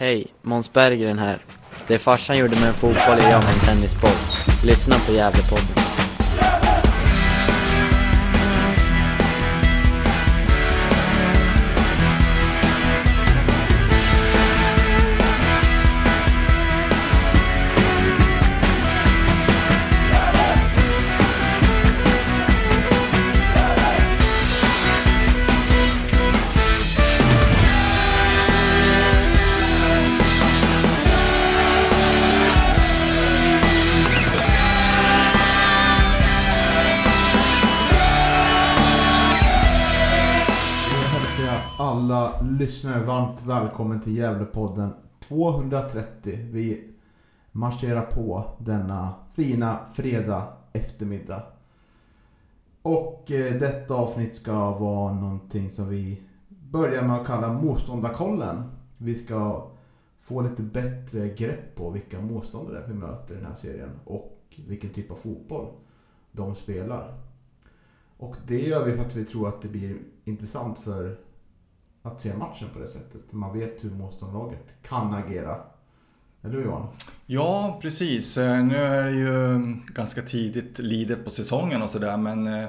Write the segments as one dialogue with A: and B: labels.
A: Hej, Måns Berggren här. Det farsan gjorde med en fotboll är jag med en tennisboll. Lyssna på Gävlepodden.
B: Varmt välkommen till Gävlepodden 230. Vi marscherar på denna fina fredag eftermiddag. Och eh, detta avsnitt ska vara någonting som vi börjar med att kalla motståndarkollen. Vi ska få lite bättre grepp på vilka motståndare vi möter i den här serien och vilken typ av fotboll de spelar. Och det gör vi för att vi tror att det blir intressant för att se matchen på det sättet. Man vet hur motståndarlaget kan agera. Eller hur Johan?
C: Ja, precis. Eh, nu är det ju mm, ganska tidigt lidet på säsongen och sådär men eh,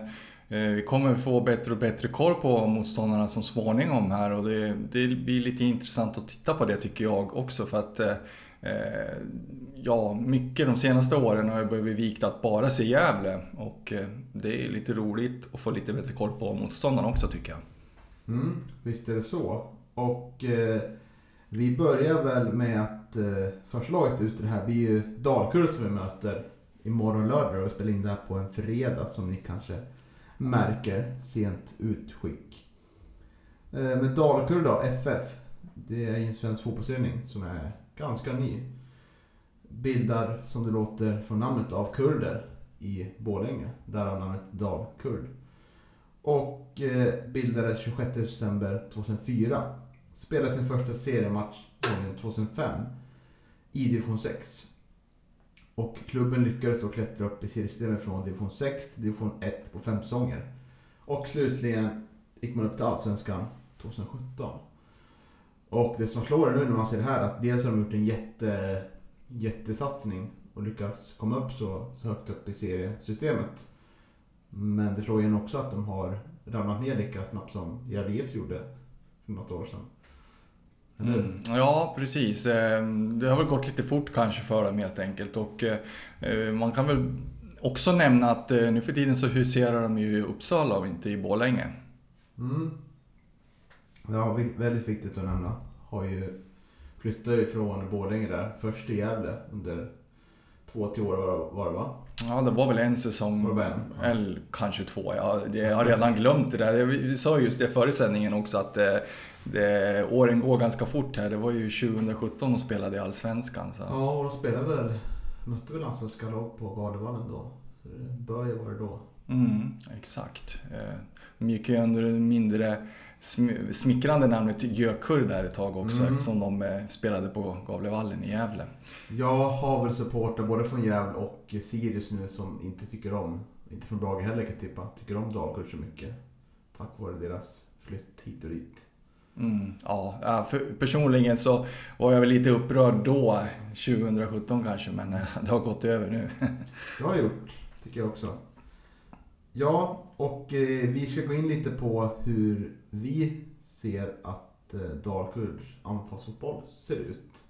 C: eh, vi kommer få bättre och bättre koll på motståndarna som småningom här och det, det blir lite intressant att titta på det tycker jag också för att Ja, mycket de senaste åren har jag blivit vikt att bara se Gävle och det är lite roligt att få lite bättre koll på motståndarna också tycker jag.
B: Mm, visst är det så. Och eh, vi börjar väl med att eh, första laget ut i det här blir ju Dalkurd som vi möter imorgon lördag och spelar in det här på en fredag som ni kanske märker. Sent utskick. Eh, men Dalkurd då, FF. Det är en svensk fotbollsförening som är ganska ny. Bildar, som det låter från namnet, av kurder i Borlänge. Därav namnet Dalkurd. Och eh, bildades 26 december 2004. Spelade sin första seriematch säsongen 2005 i division 6. Och klubben lyckades då klättra upp i seriesystemet från division 6 till division 1 på fem säsonger. Och slutligen gick man upp till Allsvenskan 2017. Och det som slår en nu när man ser det här är att dels har de gjort en jätte, jättesatsning och lyckats komma upp så, så högt upp i seriesystemet. Men det slår igen också att de har ramlat ner lika snabbt som IF gjorde för något år sedan.
C: Mm. Ja, precis. Eh, Det har väl gått lite fort kanske för dem helt enkelt. Och eh, man kan väl också nämna att eh, nu för tiden så huserar de ju i Uppsala och inte i Borlänge.
B: Mm. Ja, väldigt viktigt att nämna. Har ju flyttat ju från Borlänge där, först till Gävle under två, tre år var, var det va?
C: Ja, det var väl en säsong,
B: Var det? Ja.
C: eller kanske två. Ja, det, jag har redan glömt det där. Vi, sa just det före sändningen också att eh, det, åren går ganska fort här. Det var ju 2017 de spelade i Allsvenskan. Så.
B: Ja, och de spelade väl, mötte väl allsvenska lag på Galevallen då. Så det bör ju vara det då.
C: Mm, exakt. De gick ju under det mindre smickrande namnet Gökur där ett tag också
B: Mm.
C: eftersom de eh, spelade på Gavlevallen i Gävle.
B: Jag har väl supportrar både från Gävle och Sirius nu som inte tycker om, inte från Brage heller kan jag tippa, tycker om Dalkurd så mycket. Tack vare deras flytt hit och dit.
C: Mm, ja, personligen så var jag väl lite upprörd då, 2017 kanske, men eh, det har gått över nu.
B: Det har jag gjort, tycker jag också. Ja, och eh, vi ska gå in lite på hur vi ser att eh, Dalkurds anfallsfotboll ser ut.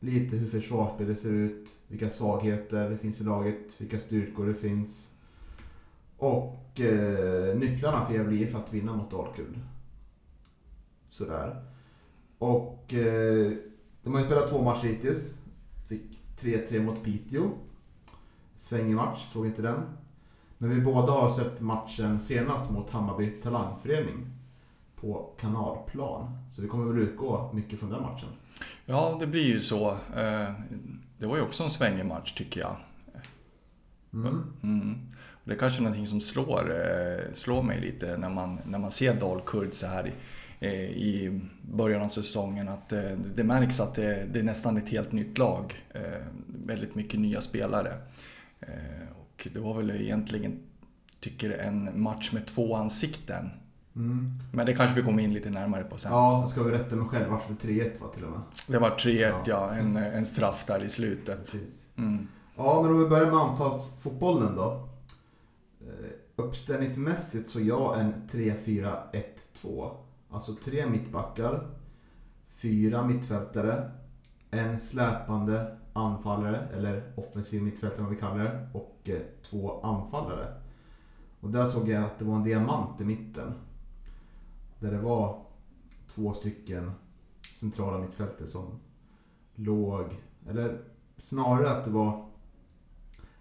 B: Lite hur försvarsspelet ser ut, vilka svagheter det finns i laget, vilka styrkor det finns. Och eh, nycklarna för Gävle IF att vinna mot Dalkurd. Sådär. Och eh, de har ju spelat två matcher hittills. Fick 3-3 mot Piteå. Svängig match, såg inte den. Men vi båda har sett matchen senast mot Hammarby Talangförening på kanalplan. Så vi kommer väl utgå mycket från den matchen.
C: Ja, det blir ju så. Eh, Det var ju också en svängig match tycker jag.
B: Mm.
C: Mm. Det är kanske någonting som slår, eh, slår mig lite när man, när man ser Dalkurd så här i, eh, i början av säsongen. Att det märks att det, det är nästan ett helt nytt lag. Väldigt mycket nya spelare. Och det var väl egentligen, tycker en match med två ansikten.
B: Mm.
C: Men det kanske vi kommer in lite närmare på sen.
B: Ja, ska vi rätta mig själv. Det 3-1 va till och med?
C: Det var 3-1 ja,
B: Ja.
C: en, en straff där i slutet. Mm.
B: Ja, men om vi börjar med anfallsfotbollen då. Eh, Uppställningsmässigt så jag en 3-4-1-2. Alltså tre mittbackar, fyra mittfältare, en släpande anfallare, eller offensiv mittfältare vad vi kallar det, och eh, två anfallare. Och där såg jag att det var en diamant i mitten. Där det var två stycken centrala mittfältare som låg, eller snarare att det var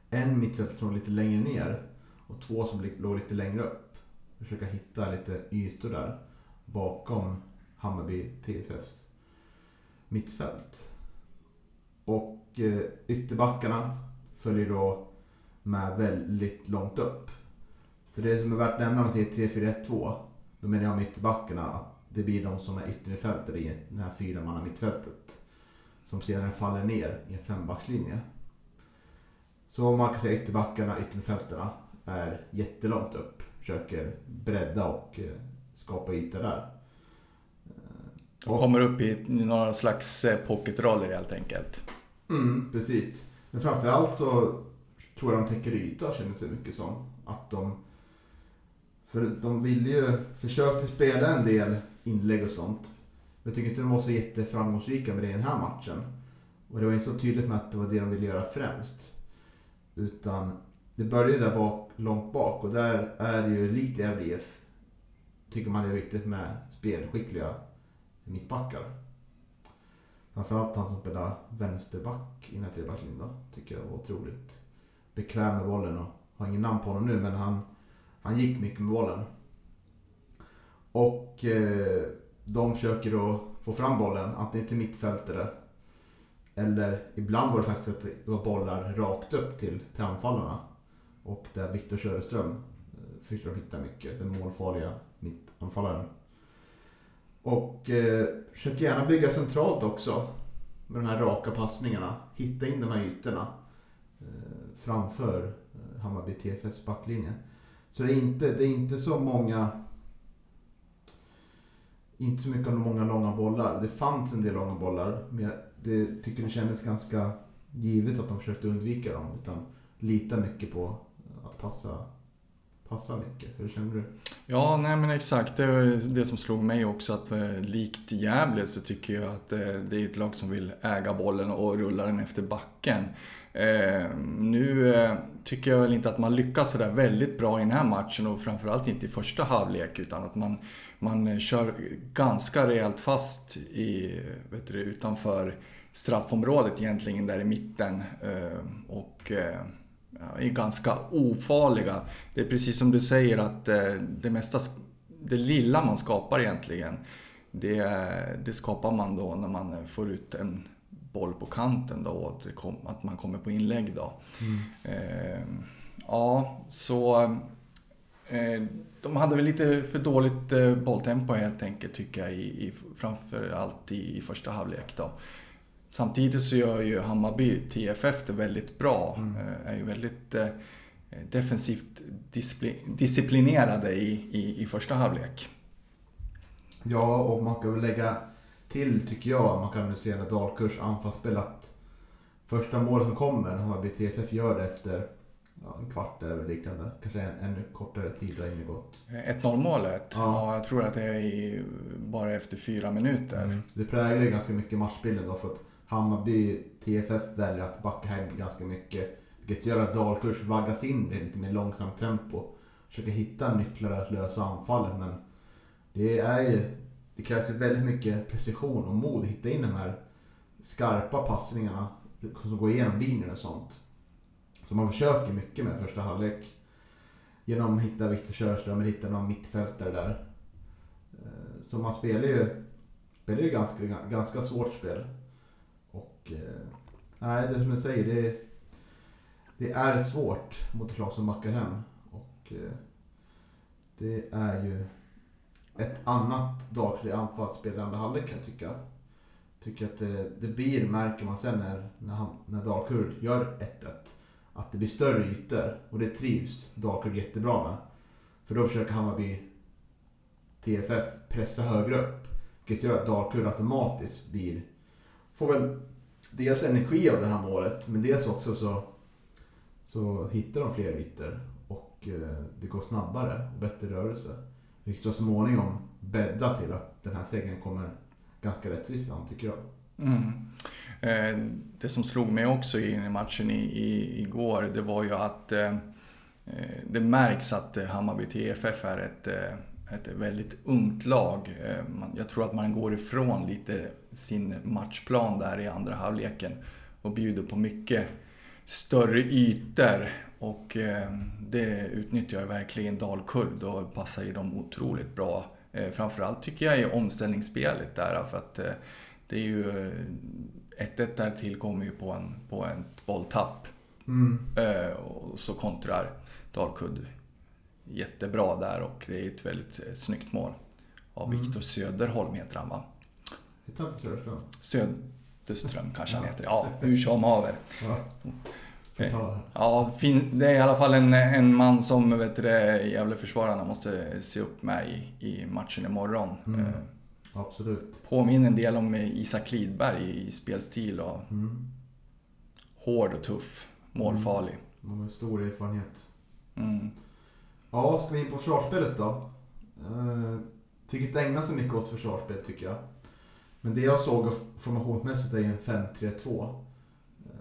B: en mittfältare som låg lite längre ner och två som låg lite längre upp. Försöka hitta lite ytor där bakom Hammarby TFFs mittfält. Och eh, ytterbackarna följer då med väldigt långt upp. För det som är värt att nämna om man säger 3-4-1-2, då menar jag ytterbackarna att det blir de som är yttermittfältare i det här fyramanna mittfältet. Som sedan faller ner i en fembackslinje. Så man kan säga ytterbackarna, yttermittfältarna är jättelångt upp. Försöker bredda och eh, skapa ytor där.
C: De kommer upp i några slags eh, pocketroller helt enkelt.
B: Mm, precis. Men framförallt så tror jag de täcker yta kändes det mycket som. Att de... För de ville ju, försökte spela en del inlägg och sånt. Men jag tycker inte de var så jätteframgångsrika med det i den här matchen. Och det var inte så tydligt med att det var det de ville göra främst. Utan det började där bak, långt bak och där är det ju likt i LDF. Tycker man det är viktigt med spelskickliga mittbackar. Framförallt han som spelade vänsterback i den här trebackslinjen. Tycker jag var otroligt bekväm med bollen och har ingen namn på honom nu men han, han gick mycket med bollen. Och eh, de försöker då få fram bollen antingen till mittfältare eller ibland var det faktiskt att det var bollar rakt upp till, till anfallarna. Och där Viktor Söderström eh, fick de hitta mycket, den målfarliga mittanfallaren. Och eh, försök gärna bygga centralt också. Med de här raka passningarna. Hitta in de här ytorna. Eh, framför eh, Hammarby TFS backlinje. Så det är, inte, det är inte så många... Inte så mycket av många långa bollar. Det fanns en del långa bollar. Men jag det, tycker det kändes ganska givet att de försökte undvika dem. Utan lita mycket på att passa, passa mycket. Hur känner du?
C: Ja, nej men exakt. Det var det som slog mig också att eh, likt Gävle så tycker jag att eh, det är ett lag som vill äga bollen och rulla den efter backen. Eh, nu eh, tycker jag väl inte att man lyckas sådär väldigt bra i den här matchen och framförallt inte i första halvlek utan att man, man eh, kör ganska rejält fast i, vet du, utanför straffområdet egentligen där i mitten. Ehm, eh, och är ganska ofarliga. Det är precis som du säger att eh, det mesta, det lilla man skapar egentligen, det, det skapar man då när man eh, får ut en boll på kanten då och att, kom, att man kommer på inlägg då. Eh, ja, så eh, de hade väl lite för dåligt eh, bolltempo helt enkelt tycker jag, i, i, framförallt i, i första halvlek då. Samtidigt så gör ju Hammarby TFF det väldigt bra.
B: Mm.
C: Eh, Är ju väldigt eh, defensivt disciplinerade i, i, i första halvlek.
B: Ja, och man kan väl lägga till, tycker jag, man kan analysera Dalkurds anfallsspel att första målet som kommer, Hammarby TFF gör det efter ja, en kvart eller liknande, kanske en ännu kortare tid har gått.
C: Eh, 1-0 målet, ja.
B: Ja.
C: jag tror att det är i, bara efter fyra minuter.
B: Det präglar ju ganska mycket matchbilden då för att Hammarby TFF väljer att backa hem ganska mycket. Vilket gör att Dalkurd vaggas in i lite mer långsamt tempo. Försöker hitta nycklar att lösa anfallet men det är ju, det krävs ju väldigt mycket precision och mod att hitta in de här skarpa passningarna som går igenom linjer och sånt. Så man försöker mycket med första halvlek. Genom att hitta Viktor Körström hitta någon mittfältare där. Eh, så man spelar ju, spelar ju ganska, ganska svårt spel. Och eh, nej, det är som jag säger, det, det är svårt mot ett lag som backar hem. Och eh, det är ju ett annat Dalkurd anfallsspel i andra halvlek kan jag tycka. Tycker att det, det blir, märker man sen när, när, han, när Dalkurd gör 1-1, att det blir större ytor. Och det trivs Dalkurd jättebra med. För då försöker Hammarby TFF pressa högre upp. Vilket gör att Dalkurd automatiskt blir... Får väl dels energi av det här målet, men dels också så, så hittar de fler ytor. Och eh, det går snabbare och bättre rörelse. Vilket så småningom bäddar till att den här segern kommer ganska rättvist an, tycker jag.
C: Mm. Eh, det som slog mig också i matchen i, i, igår, det var ju att eh, eh det märks att eh, Hammarby TFF är ett, eh, ett väldigt ungt lag. Jag tror att man går ifrån lite sin matchplan där i andra halvleken och bjuder på mycket större ytor. Och det utnyttjar verkligen Dalkurd och passar ju dem otroligt bra. Framförallt tycker jag i omställningsspelet där för att det är ju 1-1 där tillkommer ju på, en, på ett bolltapp. Mm. Eh, och så kontrar Dalkurd jättebra där och det är ett väldigt eh, snyggt mål. Av mm. Viktor Söderholm heter han va?
B: Heter han inte Söderström?
C: Söderström kanske han heter. Ja, hur som haver.
B: Ja.
C: Det är i alla fall en, en man som vet du, Gävleförsvararna måste se upp med i, i matchen imorgon. Mm. Eh,
B: Absolut.
C: Påminner en del om Isak Lidberg i spelstil och mm. hård och tuff, målfarlig.
B: Mm. Med stor erfarenhet. Mm. Ja, ska vi in på försvarsspelet då? Uh, fick inte ägna så mycket åt försvarsspel tycker jag. Men det jag såg formationsmässigt är en 5-3-2. Eh,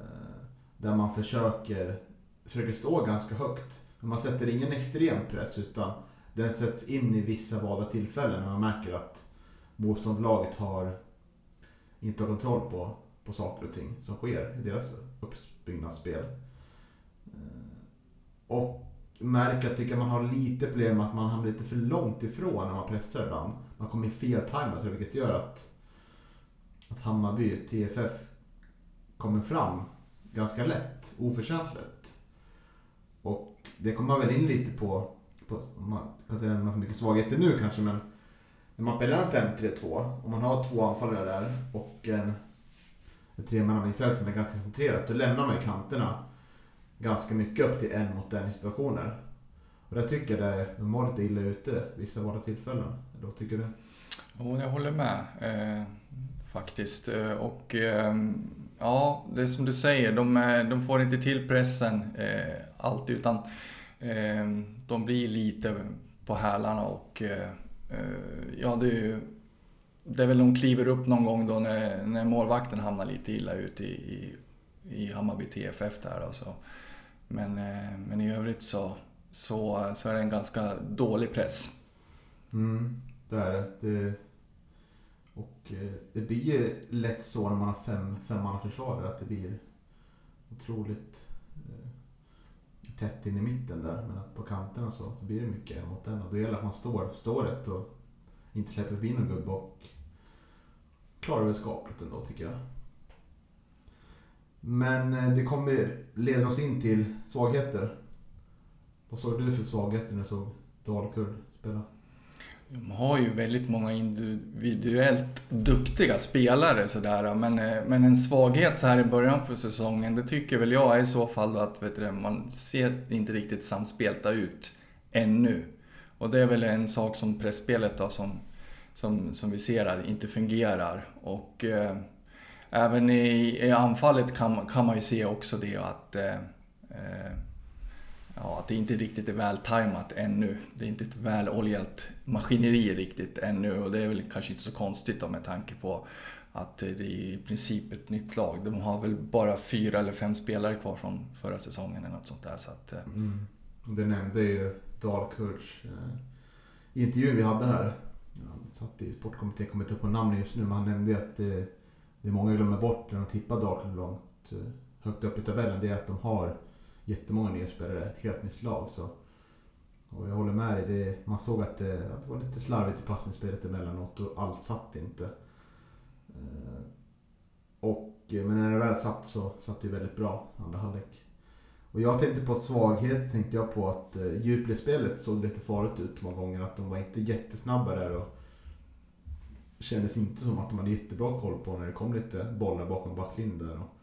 B: där man försöker, försöker stå ganska högt. Men man sätter ingen extrem press utan den sätts in i vissa valda tillfällen när man märker att motståndarlaget har inte har kontroll på, på saker och ting som sker i deras uppbyggnadsspel. Eh, och märker att tycker man har lite problem med att man hamnar lite för långt ifrån när man pressar ibland. Man kommer i fel timer vilket gör att, att Hammarby, TFF, kommer fram ganska lätt, oförtjänt lätt. Och det kommer man väl in lite på, på man kan inte nämna för mycket svagheter nu kanske men när man spelar en 5-3-2 och man har två anfallare där och en, en tremannamittfält som är ganska centrerat, då lämnar man ju kanterna ganska mycket upp till en mot en situationer. Och där tycker jag det, de var lite illa ute vissa våra tillfällen. Eller vad tycker du?
C: Jo, jag håller med. Eh, faktiskt. Eh, och ehm, ja, det är som du säger, de, de får inte till pressen eh, allt utan eh, de blir lite på hälarna och eh, eh, ja, det är ju... Det är väl de kliver upp någon gång då när, när målvakten hamnar lite illa ut i, i, i Hammarby TFF där alltså. Men, eh, men i övrigt så, så, så är det en ganska dålig press.
B: Mm, det är det. det och eh, det blir ju lätt så när man har fem, fem försvarare att det blir otroligt eh, tätt in i mitten där. Men att på kanterna så, så blir det mycket mot den. Och då gäller det att man står, står rätt och inte släpper förbi någon gubbe och klarar väl skapligt ändå tycker jag. Men eh, det kommer leda oss in till svagheter. Vad såg du för svagheter när du såg Dalkurd spela?
C: De har ju väldigt många individuellt duktiga spelare sådär, men, eh, men en svaghet så här i början för säsongen, det tycker väl jag är i så fall att vet du, man ser inte riktigt samspelta ut ännu. Och det är väl en sak som pressspelet då, som, som, som vi ser här, inte fungerar. Och eh, även i, i anfallet kan, kan man ju se också det att eh, eh ja, att det inte riktigt är vältajmat ännu. Det är inte ett väloljat maskineri riktigt ännu och det är väl kanske inte så konstigt då med tanke på att det är i princip ett nytt lag. De har väl bara fyra eller fem spelare kvar från förra säsongen eller något sånt där. Så att, eh.
B: mm. Du nämnde ju Dalkurds eh, i intervjun vi hade här. Jag satt i sportkommittén, kommer inte på namnet just nu, men han nämnde att det, det är många glömmer bort när de tippar Dalkurd långt eh, högt upp i tabellen. Det är att de har jättemånga nya spelare, ett helt nytt lag. Så. Och jag håller med dig, det, man såg att det, att det var lite slarvigt i passningsspelet emellanåt och allt satt inte. Eh, och, eh, men när det väl satt så satt det väldigt bra andra halvlek. Och jag tänkte på svaghet, tänkte jag på att eh, djupledsspelet såg lite farligt ut många gånger. Att de var inte jättesnabba där och kändes inte som att de hade jättebra koll på när det kom lite bollar bakom backlinjen där. Och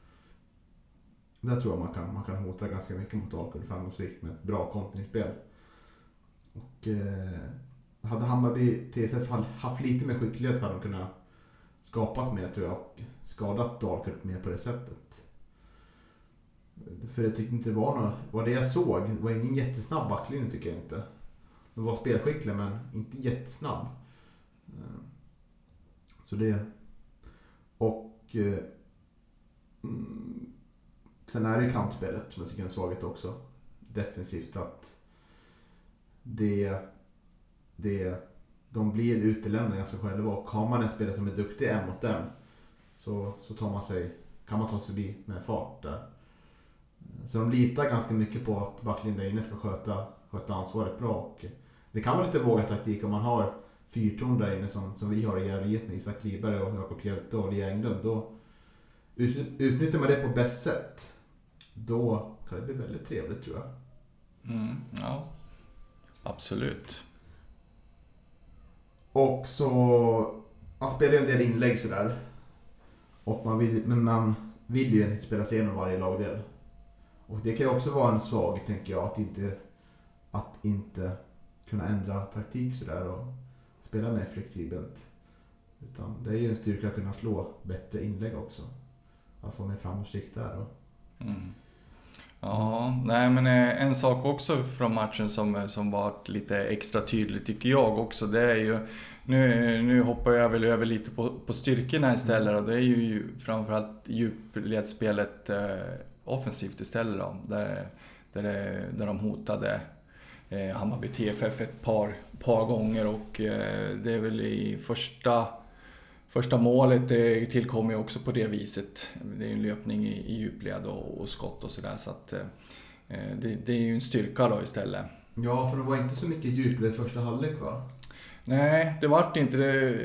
B: där tror jag man kan, man kan hota ganska mycket mot Dalkurd framgångsrikt med ett bra kontringsspel. Och, eh, hade Hammarby TFF haft lite mer skicklighet så hade de kunnat skapat mer tror jag och skadat Dalkurd mer på det sättet. För jag tyckte inte det var något, vad det jag såg, det var ingen jättesnabb backlinje tycker jag inte. De var spelskickliga men inte jättesnabb. Eh, så det... Och... Eh, mm, sen är det ju kantspelet som jag tycker är en svaghet också. Defensivt att det... Det... De blir utelämnade ganska själva och har man en spelare som är duktig en mot en så, så tar man sig, kan man ta sig förbi med fart där. Så de litar ganska mycket på att backlinjen där inne ska sköta, sköta ansvaret bra. Och det kan vara lite vågad taktik om man har fyrtorn där inne som, som vi har i Gärdet med Isak Liberg och Jakob Hjelte och Lia Englund. Då utnyttjar man det på bäst sätt. Då kan det bli väldigt trevligt tror jag.
C: Mm, ja, absolut.
B: Och så... Man spelar ju en del inlägg sådär. Och man vill, men man vill ju egentligen spela sig igenom varje lagdel. Och det kan ju också vara en svaghet tänker jag, att inte, att inte kunna ändra taktik sådär och spela mer flexibelt. Utan det är ju en styrka att kunna slå bättre inlägg också. Att få mer framgångsrikt där. Och...
C: Mm. Ja, nej men eh, en sak också från matchen som, som var lite extra tydlig tycker jag också, det är ju nu, nu hoppar jag väl över lite på, på styrkorna istället och det är ju framförallt djupledsspelet eh, offensivt istället då, där, där, det, där de hotade eh, Hammarby TFF ett par, par gånger och eh, det är väl i första Första målet det tillkom ju också på det viset. Det är en löpning i, i djupled och, och skott och sådär så att eh, det, det, är ju en styrka då istället.
B: Ja, för det var inte så mycket djupled första halvlek va?
C: Nej, det vart inte det.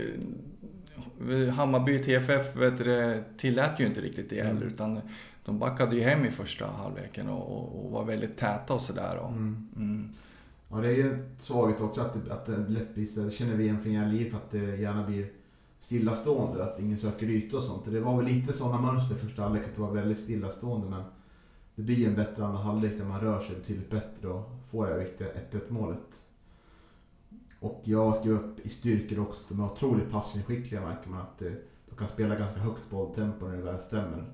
C: Hammarby TFF vet du, tillät ju inte riktigt det heller mm. utan de backade ju hem i första halvleken och, och var väldigt täta och sådär.
B: Mm. Mm. Ja, det är ju svaghet också att det, att det lätt blir det känner vi igen från Järnliv, att det gärna blir stillastående, att ingen söker yta och sånt. Det var väl lite sådana mönster i första halvlek, att det var väldigt stillastående men det blir en bättre andra halvlek där man rör sig betydligt bättre och får det här viktiga 1-1 målet. Och jag skrev upp i styrkor också, de är otroligt passningsskickliga märker man att eh, de kan spela ganska högt bolltempo när det väl stämmer.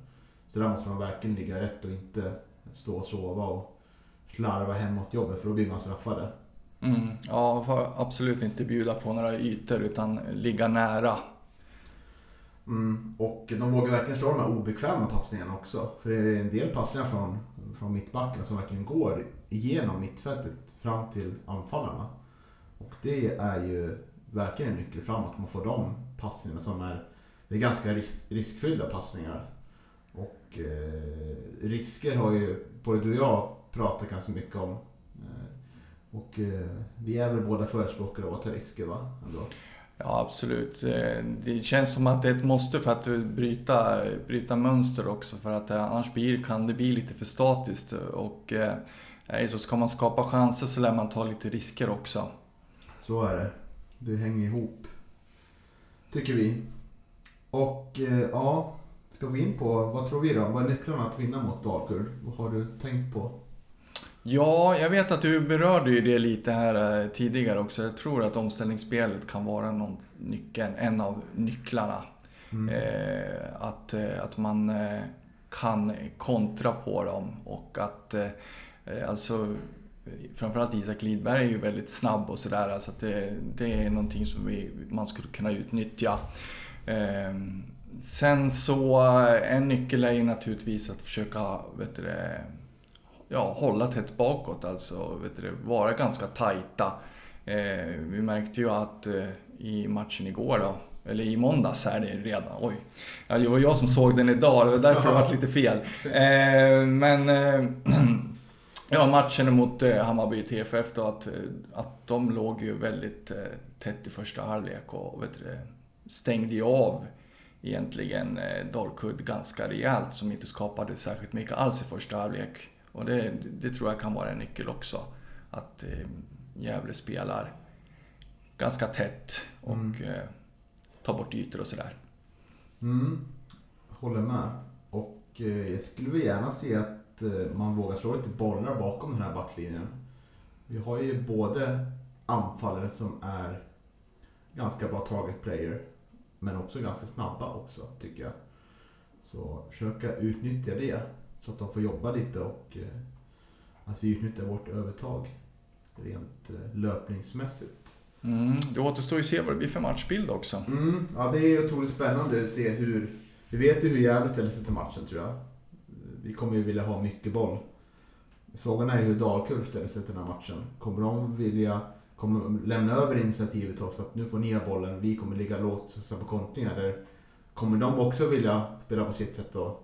B: Så där måste man verkligen ligga rätt och inte stå och sova och slarva hemåt jobbet för då blir man straffade.
C: Mm, ja, får absolut inte bjuda på några ytor utan ligga nära.
B: Mm, och de vågar verkligen slå de här obekväma passningarna också. För det är en del passningar från, från mittbacken som verkligen går igenom mittfältet fram till anfallarna. Och det är ju verkligen en nyckel framåt, man får de passningarna som är, det är ganska risk, riskfyllda passningar. Och eh, risker har ju både du och jag pratat ganska mycket om. Eh, och eh, vi är väl båda förespråkare av att ta risker va? Ändå.
C: Ja absolut. Eh, det känns som att det är ett måste för att bryta, bryta mönster också för att eh, annars blir, kan det bli lite för statiskt. Och eh, eh, så ska man skapa chanser så lär man ta lite risker också.
B: Så är det. Det hänger ihop. Tycker vi. Och eh, ja, ska vi in på, vad tror vi då? Vad är nycklarna att vinna mot Dalkurd? Vad har du tänkt på?
C: Ja, jag vet att du berörde ju det lite här eh, tidigare också. Jag tror att omställningsspelet kan vara någon nyckeln, en av nycklarna. Mm. Eh, att, eh, att man eh, kan kontra på dem och att eh, alltså framförallt Isak Lidberg är ju väldigt snabb och sådär. Så det, det är någonting som vi, man skulle kunna utnyttja. Eh, sen så, en nyckel är ju naturligtvis att försöka vet du, ja, hålla tätt bakåt, alltså vet du, vara ganska tajta. Eh, vi märkte ju att eh, i matchen igår då, eller i måndags är det redan, oj. Ja, det var jag som såg den idag, det var därför det var lite fel. Eh, men eh, Ja, matchen mot eh, Hammarby TFF då, att, eh, att de låg ju väldigt eh, tätt i första halvlek och vet du, stängde ju av egentligen eh, Dalkurd ganska rejält som inte skapade särskilt mycket alls i första halvlek. Och det, det tror jag kan vara en nyckel också. Att Gävle spelar ganska tätt och mm. tar bort ytor och sådär.
B: Mm. Håller med. Och jag skulle väl gärna se att Eh, man vågar slå lite bollar bakom den här backlinjen. Vi har ju både anfallare som är ganska bra target player. Men också ganska snabba också tycker jag. Så försöka utnyttja det så att de får jobba lite och eh, att vi utnyttjar vårt övertag rent eh, löpningsmässigt.
C: Mm, det återstår ju att se vad det blir för matchbild också.
B: Mm, ja, det är otroligt spännande att se hur... Vi vet ju hur Gävle ställer sig till matchen tror jag. Vi kommer ju vilja ha mycket boll. Frågan är hur Dalkurd ställer sig till den här matchen. Kommer de vilja kommer lämna över initiativet till oss att nu får ni ha bollen, vi kommer ligga lågt på kontringar. Eller kommer de också vilja spela på sitt sätt och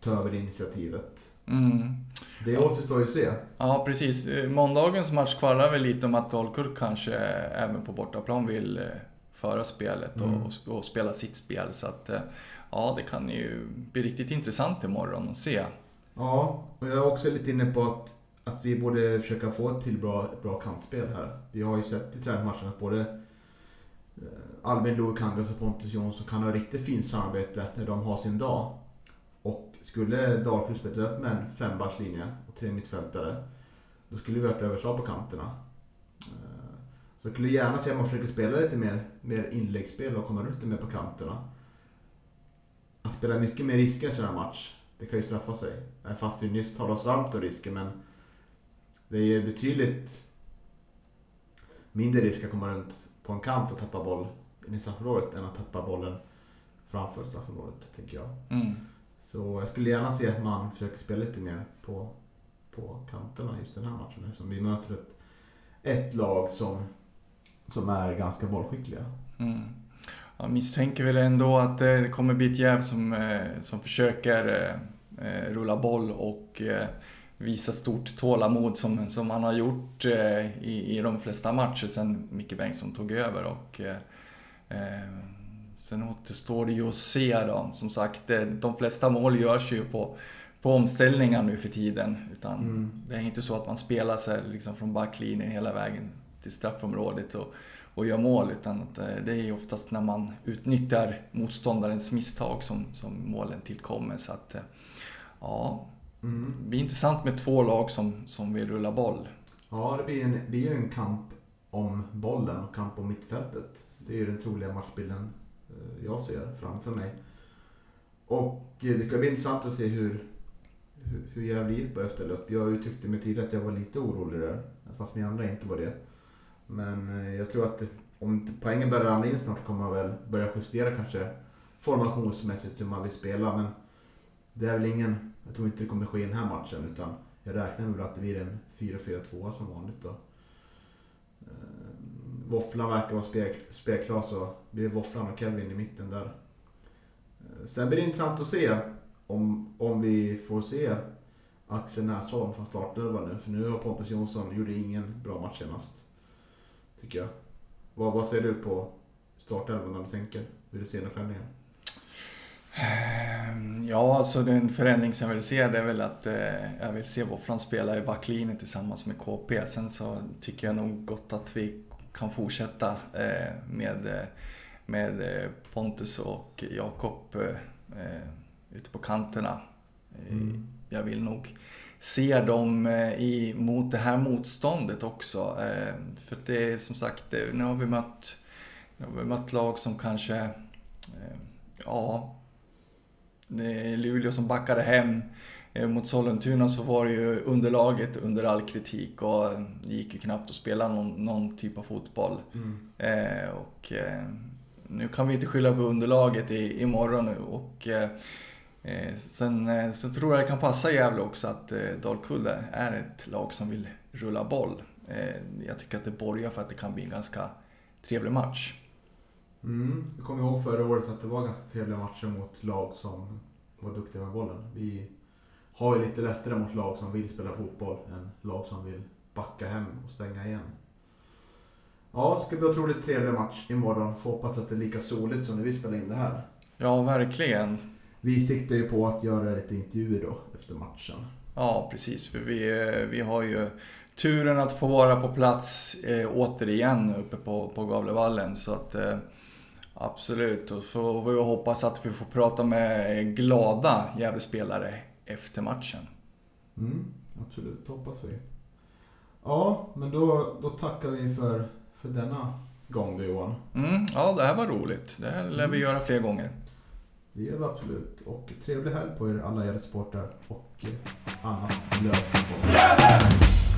B: ta över initiativet?
C: Mm.
B: Det återstår ju att se.
C: Ja, precis. Måndagens match kvalar väl lite om att Dalkurd kanske även på bortaplan vill eh, föra spelet mm. och, och, spela sitt spel. Så att eh, ja, det kan ju bli riktigt intressant imorgon att se.
B: Ja, och jag är också lite inne på att, att vi borde försöka få ett till bra, bra kantspel här. Vi har ju sett i träningsmatchen att både eh, Albin Lokangas och Pontus Jonsson kan ha riktigt fint samarbete när de har sin dag. Och skulle Dalkurd spela upp med en fembackslinje och tre mittfältare, då skulle vi ha ett överslag på kanterna. Eh, så jag skulle gärna se att man försöker spela lite mer, mer inläggsspel och komma lite mer på kanterna. Att spela mycket mer risker i en sån här match, det kan ju straffa sig. Även fast vi nyss talade oss varmt om risker, men det är betydligt mindre risk att komma runt på en kant och tappa boll i straffområdet än att tappa bollen framför straffområdet, tänker jag.
C: Mm.
B: Så jag skulle gärna se att man försöker spela lite mer på, på kanterna just den här matchen eftersom vi möter ett, ett lag som, som är ganska bollskickliga.
C: Mm. Jag misstänker väl ändå att eh, det kommer bli ett jäv som, eh, som försöker eh, rulla boll och visa stort tålamod som, som han har gjort i, i de flesta matcher sen Micke Bengtsson tog över. Och, Sen återstår det ju att se då. Som sagt, de flesta mål görs ju på, på omställningar nu för tiden. Utan mm. Det är inte så att man spelar sig liksom från backlinjen hela vägen till straffområdet och, och gör mål. Utan eh, det är oftast när man utnyttjar motståndarens misstag som, som målen tillkommer. Så att, eh, ja, mm. det blir intressant med två lag som, som vill rulla boll.
B: Ja, det blir, en, blir en kamp om bollen och kamp om mittfältet. Det är ju den troliga matchbilden Eh, jag ser framför mig. Och eh, det ska bli intressant att se hur, hur, hur Gävle IF börjar ställa upp. Jag uttryckte mig tidigare att jag var lite orolig där. Fast ni andra inte var det. Men eh, jag tror att det, om poängen börjar ramla in snart kommer man väl börja justera kanske formationsmässigt hur man vill spela. Men det är väl ingen, jag tror inte det kommer ske i den här matchen. Utan jag räknar med att det blir en 4-4-2 som vanligt då. Våfflan verkar vara spelklar så så blir Våfflan och Kevin i mitten där. Eh, sen blir det intressant att se om, om vi får se Axel Näsholm från startelvan nu. För nu har Pontus Jonsson gjorde ingen bra match senast. Tycker jag. Vad, vad ser du på startelvan när du tänker? Hur du ser den förändringen?
C: Ehm, ja, alltså den förändring som jag vill se det är väl att eh, jag vill se Våfflan spela i backlinjen tillsammans med KP. Sen så tycker jag nog gott att vi kan fortsätta eh, med, eh, med eh, Pontus och Jakob ute på kanterna. Mm. Jag vill nog se dem i, mot det här motståndet också. För det är som sagt, nu har vi mött, nu har vi mött lag som kanske, ja, det är Luleå som backade hem mot Sollentuna så var det ju underlaget under all kritik och det gick ju knappt att spela någon, någon typ av fotboll. Mm. Eh, och eh, nu kan vi inte skylla på underlaget i, imorgon nu och eh, eh sen eh, så tror jag det kan passa Gävle också att eh, Dalkulla är ett lag som vill rulla boll. jag tycker att det borgar för att det kan bli en ganska trevlig match.
B: Mm. Jag kommer ihåg förra året att det var ganska trevliga matcher mot lag som var duktiga med bollen. Vi har ju lite lättare mot lag som vill spela fotboll än lag som vill backa hem och stänga igen. Ja, det ska bli otroligt trevlig match imorgon. Får hoppas att det är lika soligt som när vi spelar in det här.
C: Ja, verkligen.
B: Vi siktar ju på att göra lite intervjuer då efter matchen.
C: Ja, precis. För vi, eh, vi har ju turen att få vara på plats eh, återigen uppe på, på Gavlevallen. Så att eh, absolut, och så får vi hoppas att vi får prata med glada Gävlespelare efter matchen.
B: Mm, absolut, hoppas vi. Ja, men då, då tackar vi för, för denna gång då Johan.
C: Mm, ja, det här var roligt. Det här lär vi
B: Mm.
C: göra fler gånger.
B: Det gör vi absolut. Och trevlig helg på er alla er supportrar och eh, annat löst.